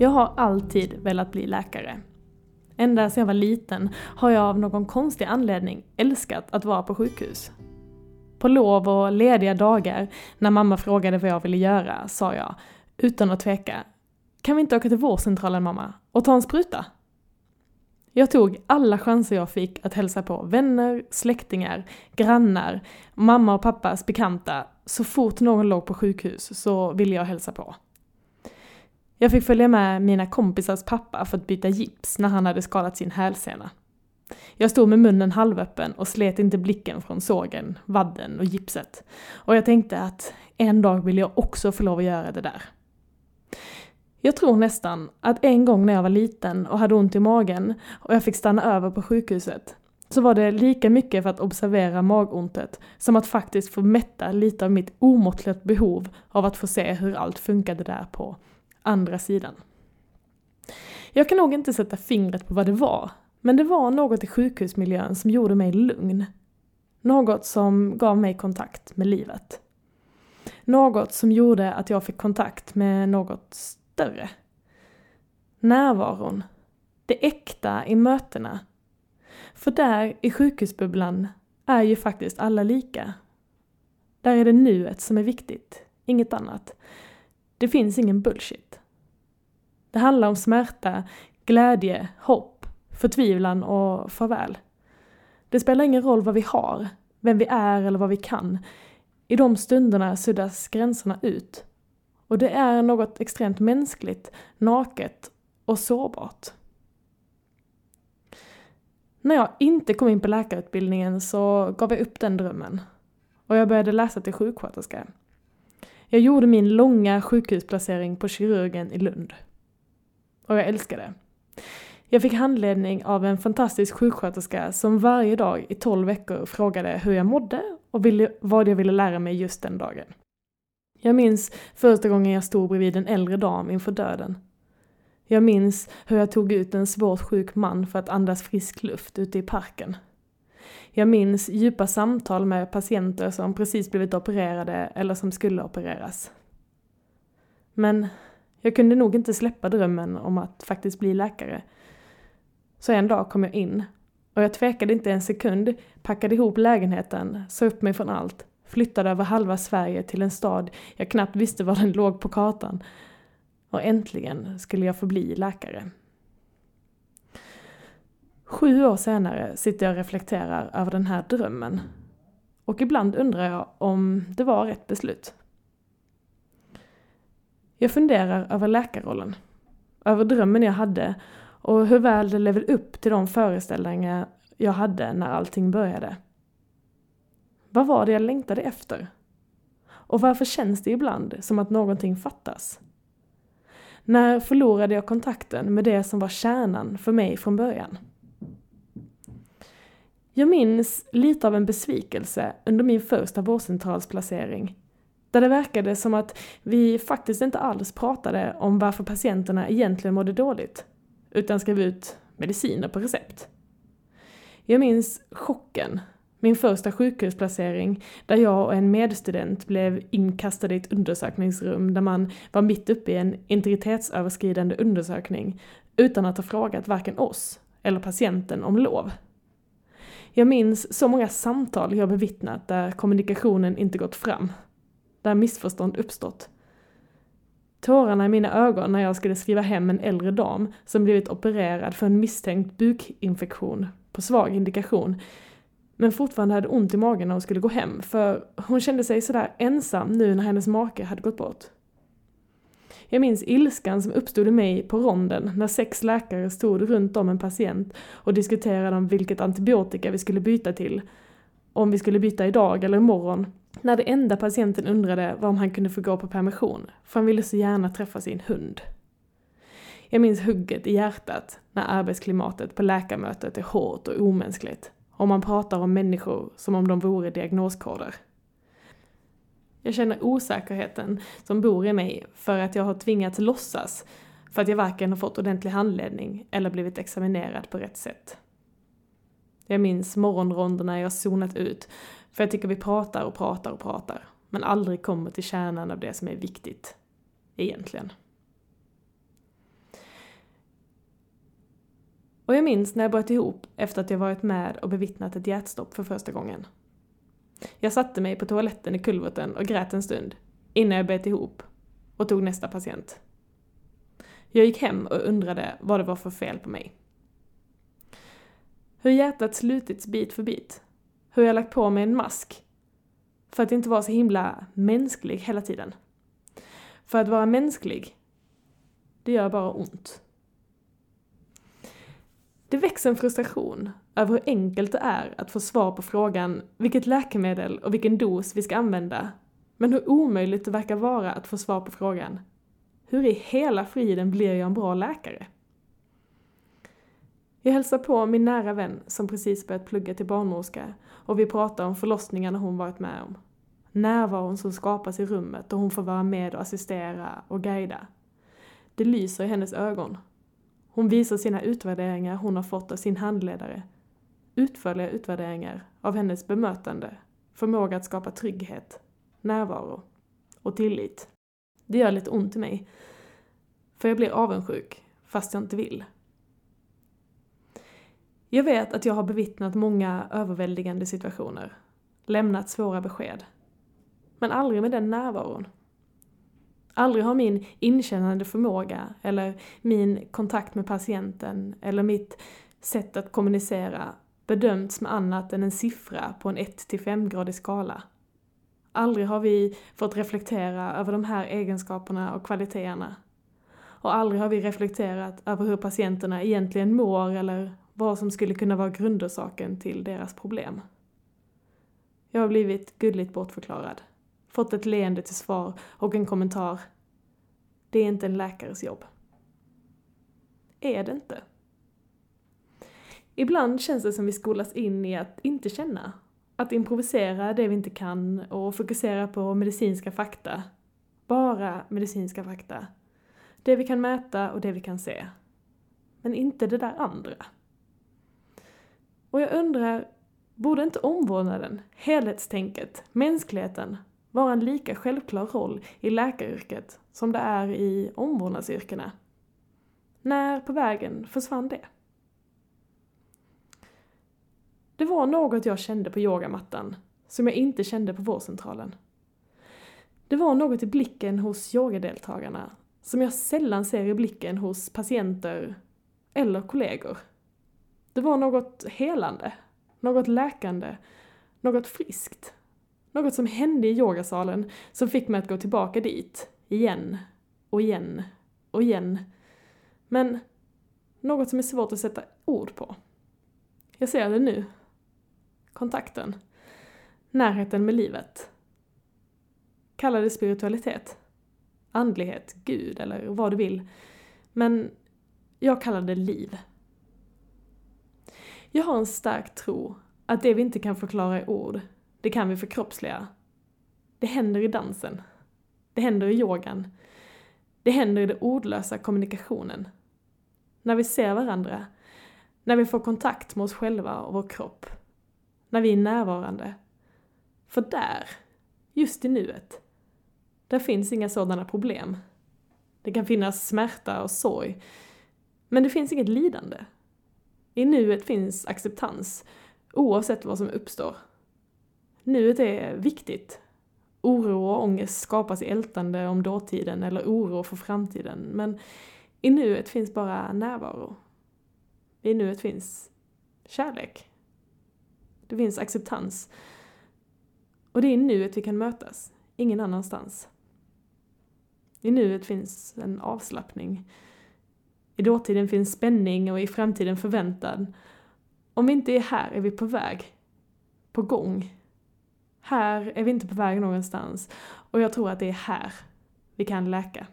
Jag har alltid velat bli läkare. Ända sedan jag var liten har jag av någon konstig anledning älskat att vara på sjukhus. På lov och lediga dagar, när mamma frågade vad jag ville göra, sa jag, utan att tveka, kan vi inte åka till vårdcentralen mamma, och ta en spruta? Jag tog alla chanser jag fick att hälsa på vänner, släktingar, grannar, mamma och pappas bekanta. Så fort någon låg på sjukhus så ville jag hälsa på. Jag fick följa med mina kompisars pappa för att byta gips när han hade skadat sin hälsena. Jag stod med munnen halvöppen och slet inte blicken från sågen, vadden och gipset. Och jag tänkte att en dag vill jag också få lov att göra det där. Jag tror nästan att en gång när jag var liten och hade ont i magen och jag fick stanna över på sjukhuset så var det lika mycket för att observera magontet som att faktiskt få mätta lite av mitt omåttligt behov av att få se hur allt funkade där på andra sidan. Jag kan nog inte sätta fingret på vad det var, men det var något i sjukhusmiljön som gjorde mig lugn. Något som gav mig kontakt med livet. Något som gjorde att jag fick kontakt med något större. Närvaron. Det äkta i mötena. För där i sjukhusbubblan är ju faktiskt alla lika. Där är det nuet som är viktigt, inget annat. Det finns ingen bullshit. Det handlar om smärta, glädje, hopp, förtvivlan och farväl. Det spelar ingen roll vad vi har, vem vi är eller vad vi kan. I de stunderna suddas gränserna ut. Och det är något extremt mänskligt, naket och sårbart. När jag inte kom in på läkarutbildningen så gav jag upp den drömmen. Och jag började läsa till sjuksköterska. Jag gjorde min långa sjukhusplacering på kirurgen i Lund. Och jag älskade det. Jag fick handledning av en fantastisk sjuksköterska som varje dag i 12 veckor frågade hur jag mådde och ville, vad jag ville lära mig just den dagen. Jag minns första gången jag stod bredvid en äldre dam inför döden. Jag minns hur jag tog ut en svårt sjuk man för att andas frisk luft ute i parken. Jag minns djupa samtal med patienter som precis blivit opererade eller som skulle opereras. Men jag kunde nog inte släppa drömmen om att faktiskt bli läkare. Så en dag kom jag in och jag tvekade inte en sekund, packade ihop lägenheten, sa upp mig från allt, flyttade över halva Sverige till en stad jag knappt visste var den låg på kartan. Och äntligen skulle jag få bli läkare. Sju år senare sitter jag och reflekterar över den här drömmen. Och ibland undrar jag om det var rätt beslut. Jag funderar över läkarrollen. Över drömmen jag hade och hur väl det levde upp till de föreställningar jag hade när allting började. Vad var det jag längtade efter? Och varför känns det ibland som att någonting fattas? När förlorade jag kontakten med det som var kärnan för mig från början? Jag minns lite av en besvikelse under min första vårdcentralsplacering. Där det verkade som att vi faktiskt inte alls pratade om varför patienterna egentligen mådde dåligt, utan skrev ut mediciner på recept. Jag minns chocken, min första sjukhusplacering, där jag och en medstudent blev inkastade i ett undersökningsrum där man var mitt uppe i en integritetsöverskridande undersökning utan att ha frågat varken oss eller patienten om lov. Jag minns så många samtal jag bevittnat där kommunikationen inte gått fram. Där missförstånd uppstått. Tårarna i mina ögon när jag skulle skriva hem en äldre dam som blivit opererad för en misstänkt bukinfektion på svag indikation men fortfarande hade ont i magen när hon skulle gå hem för hon kände sig sådär ensam nu när hennes make hade gått bort. Jag minns ilskan som uppstod i mig på ronden när sex läkare stod runt om en patient och diskuterade om vilket antibiotika vi skulle byta till. Om vi skulle byta idag eller imorgon. När det enda patienten undrade var om han kunde få gå på permission, för han ville så gärna träffa sin hund. Jag minns hugget i hjärtat när arbetsklimatet på läkarmötet är hårt och omänskligt och man pratar om människor som om de vore diagnoskoder. Jag känner osäkerheten som bor i mig för att jag har tvingats låtsas för att jag varken har fått ordentlig handledning eller blivit examinerad på rätt sätt. Jag minns morgonronderna jag zonat ut för jag tycker vi pratar och pratar och pratar men aldrig kommer till kärnan av det som är viktigt, egentligen. Och jag minns när jag bröt ihop efter att jag varit med och bevittnat ett hjärtstopp för första gången. Jag satte mig på toaletten i kulverten och grät en stund, innan jag bet ihop och tog nästa patient. Jag gick hem och undrade vad det var för fel på mig. Hur hjärtat slutits bit för bit. Hur jag lagt på mig en mask. För att inte vara så himla mänsklig hela tiden. För att vara mänsklig, det gör bara ont. Det växer en frustration över hur enkelt det är att få svar på frågan vilket läkemedel och vilken dos vi ska använda, men hur omöjligt det verkar vara att få svar på frågan hur i hela friden blir jag en bra läkare? Jag hälsar på min nära vän som precis börjat plugga till barnmorska och vi pratar om förlossningarna hon varit med om. Närvaron som skapas i rummet och hon får vara med och assistera och guida. Det lyser i hennes ögon. Hon visar sina utvärderingar hon har fått av sin handledare. Utförliga utvärderingar av hennes bemötande, förmåga att skapa trygghet, närvaro och tillit. Det gör lite ont i mig. För jag blir avundsjuk, fast jag inte vill. Jag vet att jag har bevittnat många överväldigande situationer, lämnat svåra besked. Men aldrig med den närvaron. Aldrig har min inkännande förmåga, eller min kontakt med patienten, eller mitt sätt att kommunicera bedömts med annat än en siffra på en 1-5-gradig skala. Aldrig har vi fått reflektera över de här egenskaperna och kvaliteterna. Och aldrig har vi reflekterat över hur patienterna egentligen mår eller vad som skulle kunna vara grundorsaken till deras problem. Jag har blivit gulligt bortförklarad, fått ett leende till svar och en kommentar. Det är inte en läkares jobb. Är det inte? Ibland känns det som vi skolas in i att inte känna att improvisera det vi inte kan och fokusera på medicinska fakta. Bara medicinska fakta. Det vi kan mäta och det vi kan se. Men inte det där andra. Och jag undrar, borde inte omvårdnaden, helhetstänket, mänskligheten vara en lika självklar roll i läkaryrket som det är i omvårdnadsyrkena? När på vägen försvann det? Det var något jag kände på yogamattan som jag inte kände på vårdcentralen. Det var något i blicken hos yogadeltagarna som jag sällan ser i blicken hos patienter eller kollegor. Det var något helande, något läkande, något friskt. Något som hände i yogasalen som fick mig att gå tillbaka dit, igen och igen och igen. Men något som är svårt att sätta ord på. Jag ser det nu, kontakten, närheten med livet. Kalla det spiritualitet, andlighet, gud eller vad du vill. Men jag kallar det liv. Jag har en stark tro att det vi inte kan förklara i ord, det kan vi förkroppsliga. Det händer i dansen. Det händer i yogan. Det händer i den ordlösa kommunikationen. När vi ser varandra. När vi får kontakt med oss själva och vår kropp när vi är närvarande. För där, just i nuet, där finns inga sådana problem. Det kan finnas smärta och sorg, men det finns inget lidande. I nuet finns acceptans, oavsett vad som uppstår. Nuet är viktigt. Oro och ångest skapas i ältande om dåtiden eller oro för framtiden, men i nuet finns bara närvaro. I nuet finns kärlek. Det finns acceptans. Och det är i nuet vi kan mötas, ingen annanstans. I nuet finns en avslappning. I dåtiden finns spänning och i framtiden förväntan. Om vi inte är här är vi på väg. På gång. Här är vi inte på väg någonstans. Och jag tror att det är här vi kan läka.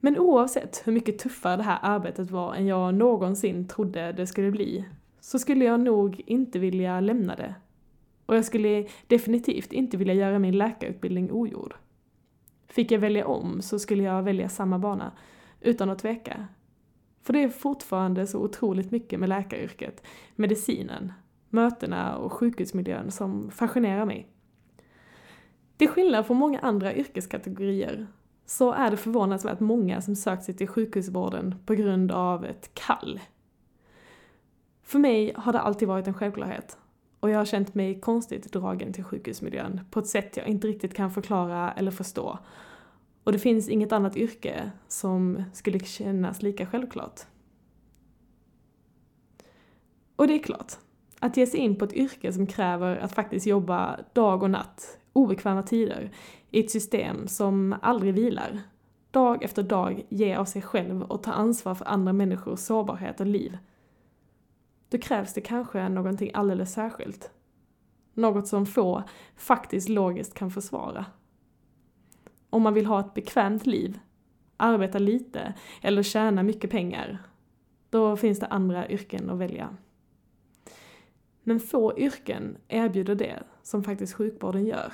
Men oavsett hur mycket tuffare det här arbetet var än jag någonsin trodde det skulle bli, så skulle jag nog inte vilja lämna det. Och jag skulle definitivt inte vilja göra min läkarutbildning ogjord. Fick jag välja om så skulle jag välja samma bana, utan att tveka. För det är fortfarande så otroligt mycket med läkaryrket, medicinen, mötena och sjukhusmiljön som fascinerar mig. Till skillnad från många andra yrkeskategorier så är det förvånansvärt många som sökt sig till sjukhusvården på grund av ett kall. För mig har det alltid varit en självklarhet och jag har känt mig konstigt dragen till sjukhusmiljön på ett sätt jag inte riktigt kan förklara eller förstå. Och det finns inget annat yrke som skulle kännas lika självklart. Och det är klart, att ge sig in på ett yrke som kräver att faktiskt jobba dag och natt, obekväma tider, i ett system som aldrig vilar, dag efter dag ge av sig själv och ta ansvar för andra människors sårbarhet och liv. Då krävs det kanske någonting alldeles särskilt. Något som få faktiskt logiskt kan försvara. Om man vill ha ett bekvämt liv, arbeta lite eller tjäna mycket pengar, då finns det andra yrken att välja. Men få yrken erbjuder det som faktiskt sjukvården gör.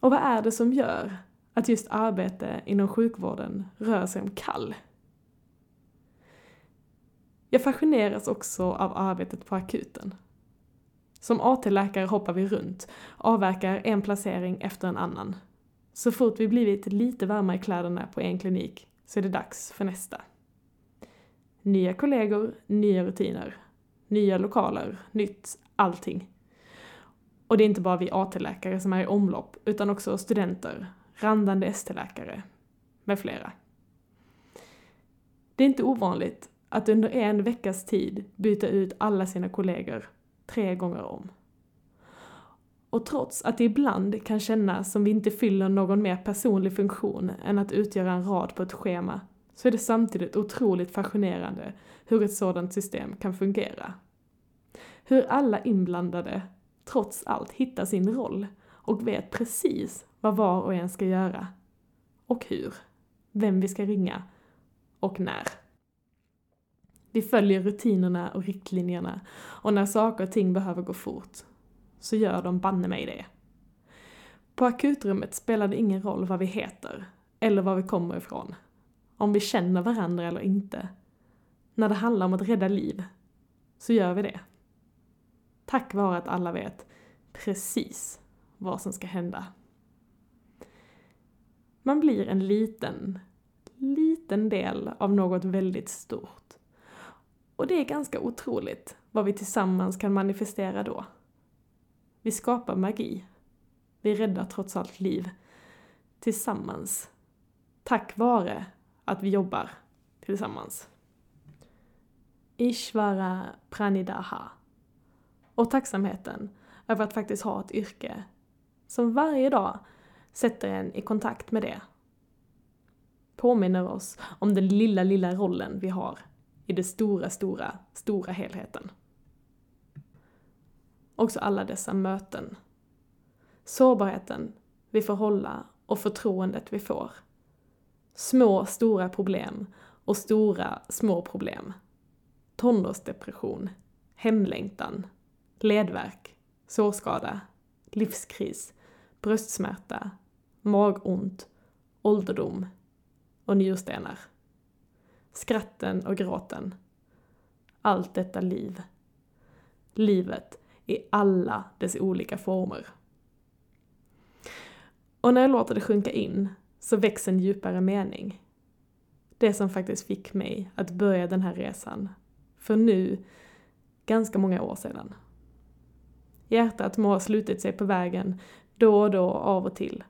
Och vad är det som gör att just arbete inom sjukvården rör sig om kall? Jag fascineras också av arbetet på akuten. Som AT-läkare hoppar vi runt, avverkar en placering efter en annan. Så fort vi blivit lite varma i kläderna på en klinik så är det dags för nästa. Nya kollegor, nya rutiner. Nya lokaler, nytt allting. Och det är inte bara vi AT-läkare som är i omlopp, utan också studenter, randande ST-läkare med flera. Det är inte ovanligt att under en veckas tid byta ut alla sina kollegor tre gånger om. Och trots att det ibland kan kännas som vi inte fyller någon mer personlig funktion än att utgöra en rad på ett schema, så är det samtidigt otroligt fascinerande hur ett sådant system kan fungera. Hur alla inblandade, trots allt, hittar sin roll och vet precis vad var och en ska göra. Och hur. Vem vi ska ringa. Och när. Vi följer rutinerna och riktlinjerna och när saker och ting behöver gå fort så gör de banne mig det. På akutrummet spelar det ingen roll vad vi heter eller var vi kommer ifrån. Om vi känner varandra eller inte. När det handlar om att rädda liv så gör vi det. Tack vare att alla vet precis vad som ska hända. Man blir en liten, liten del av något väldigt stort. Och det är ganska otroligt vad vi tillsammans kan manifestera då. Vi skapar magi. Vi räddar trots allt liv. Tillsammans. Tack vare att vi jobbar tillsammans. Ishvara Pranidaha. Och tacksamheten över att faktiskt ha ett yrke som varje dag sätter en i kontakt med det. Påminner oss om den lilla, lilla rollen vi har i den stora, stora, stora helheten. Också alla dessa möten. Sårbarheten vi får hålla och förtroendet vi får. Små, stora problem och stora, små problem. Tonårsdepression, hemlängtan, ledvärk, sårskada, livskris, bröstsmärta, magont, ålderdom och njurstenar skratten och gråten. Allt detta liv. Livet i alla dess olika former. Och när jag låter det sjunka in så väcks en djupare mening. Det som faktiskt fick mig att börja den här resan för nu ganska många år sedan. Hjärtat må ha slutit sig på vägen då och då av och till.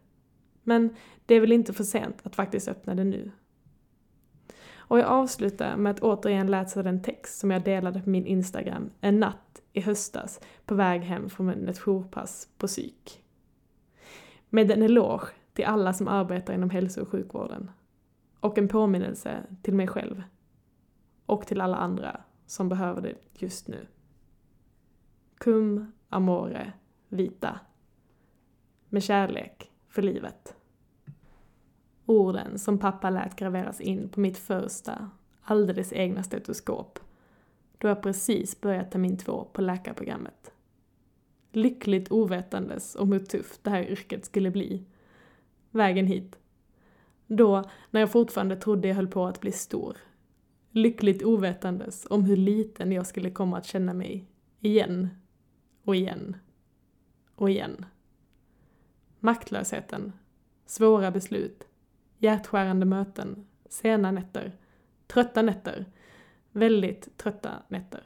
Men det är väl inte för sent att faktiskt öppna det nu. Och jag avslutar med att återigen läsa den text som jag delade på min Instagram en natt i höstas på väg hem från ett jourpass på psyk. Med en eloge till alla som arbetar inom hälso och sjukvården. Och en påminnelse till mig själv. Och till alla andra som behöver det just nu. Cum amore vita. Med kärlek för livet orden som pappa lät graveras in på mitt första, alldeles egna stetoskop, då jag precis börjat termin två på läkarprogrammet. Lyckligt ovetandes om hur tufft det här yrket skulle bli. Vägen hit. Då, när jag fortfarande trodde jag höll på att bli stor. Lyckligt ovetandes om hur liten jag skulle komma att känna mig. Igen. Och igen. Och igen. Maktlösheten svåra beslut, hjärtskärande möten, sena nätter, trötta nätter, väldigt trötta nätter.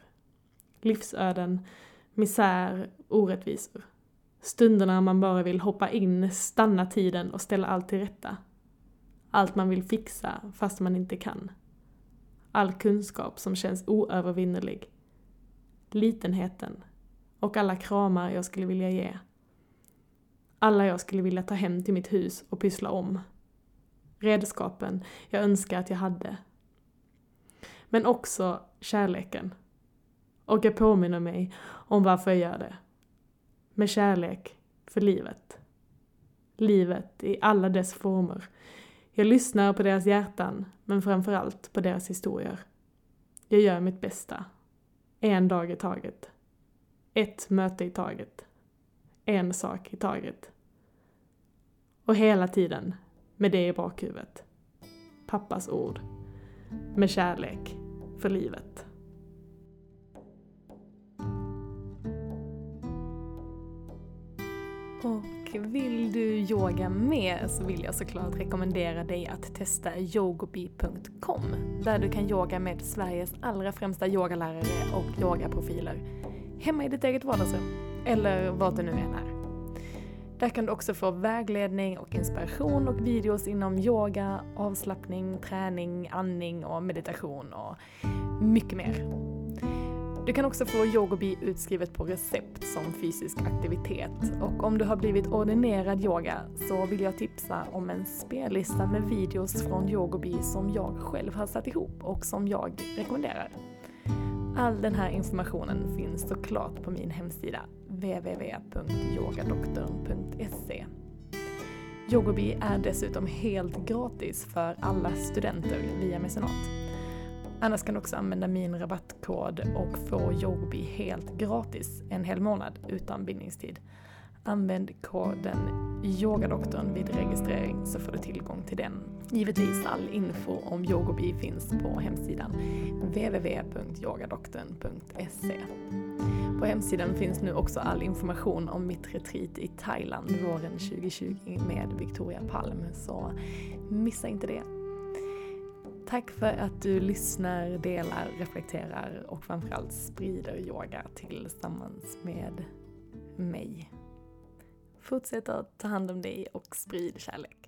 Livsöden, misär, orättvisor. Stunderna man bara vill hoppa in, stanna tiden och ställa allt till rätta. Allt man vill fixa fast man inte kan. All kunskap som känns oövervinnerlig. Litenheten. Och alla kramar jag skulle vilja ge. Alla jag skulle vilja ta hem till mitt hus och pyssla om. Redskapen jag önskar att jag hade. Men också kärleken. Och jag påminner mig om varför jag gör det. Med kärlek för livet. Livet i alla dess former. Jag lyssnar på deras hjärtan, men framförallt på deras historier. Jag gör mitt bästa. En dag i taget. Ett möte i taget. En sak i taget. Och hela tiden med det i bakhuvudet. Pappas ord. Med kärlek för livet. Och vill du yoga mer så vill jag såklart rekommendera dig att testa yogobi.com där du kan yoga med Sveriges allra främsta yogalärare och yogaprofiler hemma i ditt eget vardagsrum eller vad du nu än är. Där kan du också få vägledning och inspiration och videos inom yoga, avslappning, träning, andning och meditation och mycket mer. Du kan också få yogobi utskrivet på recept som fysisk aktivitet och om du har blivit ordinerad yoga så vill jag tipsa om en spellista med videos från yogobi som jag själv har satt ihop och som jag rekommenderar. All den här informationen finns såklart på min hemsida www.yogadoktorn.se Yogobi är dessutom helt gratis för alla studenter via mecenat. Annars kan du också använda min rabattkod och få Jobi helt gratis en hel månad utan bindningstid. Använd koden yogadoktorn vid registrering så får du tillgång till den. Givetvis all info om Yogobi finns på hemsidan www.yogadoktorn.se. På hemsidan finns nu också all information om mitt retreat i Thailand våren 2020 med Victoria Palm, så missa inte det. Tack för att du lyssnar, delar, reflekterar och framförallt sprider yoga tillsammans med mig. Fortsätt att ta hand om dig och sprid kärlek.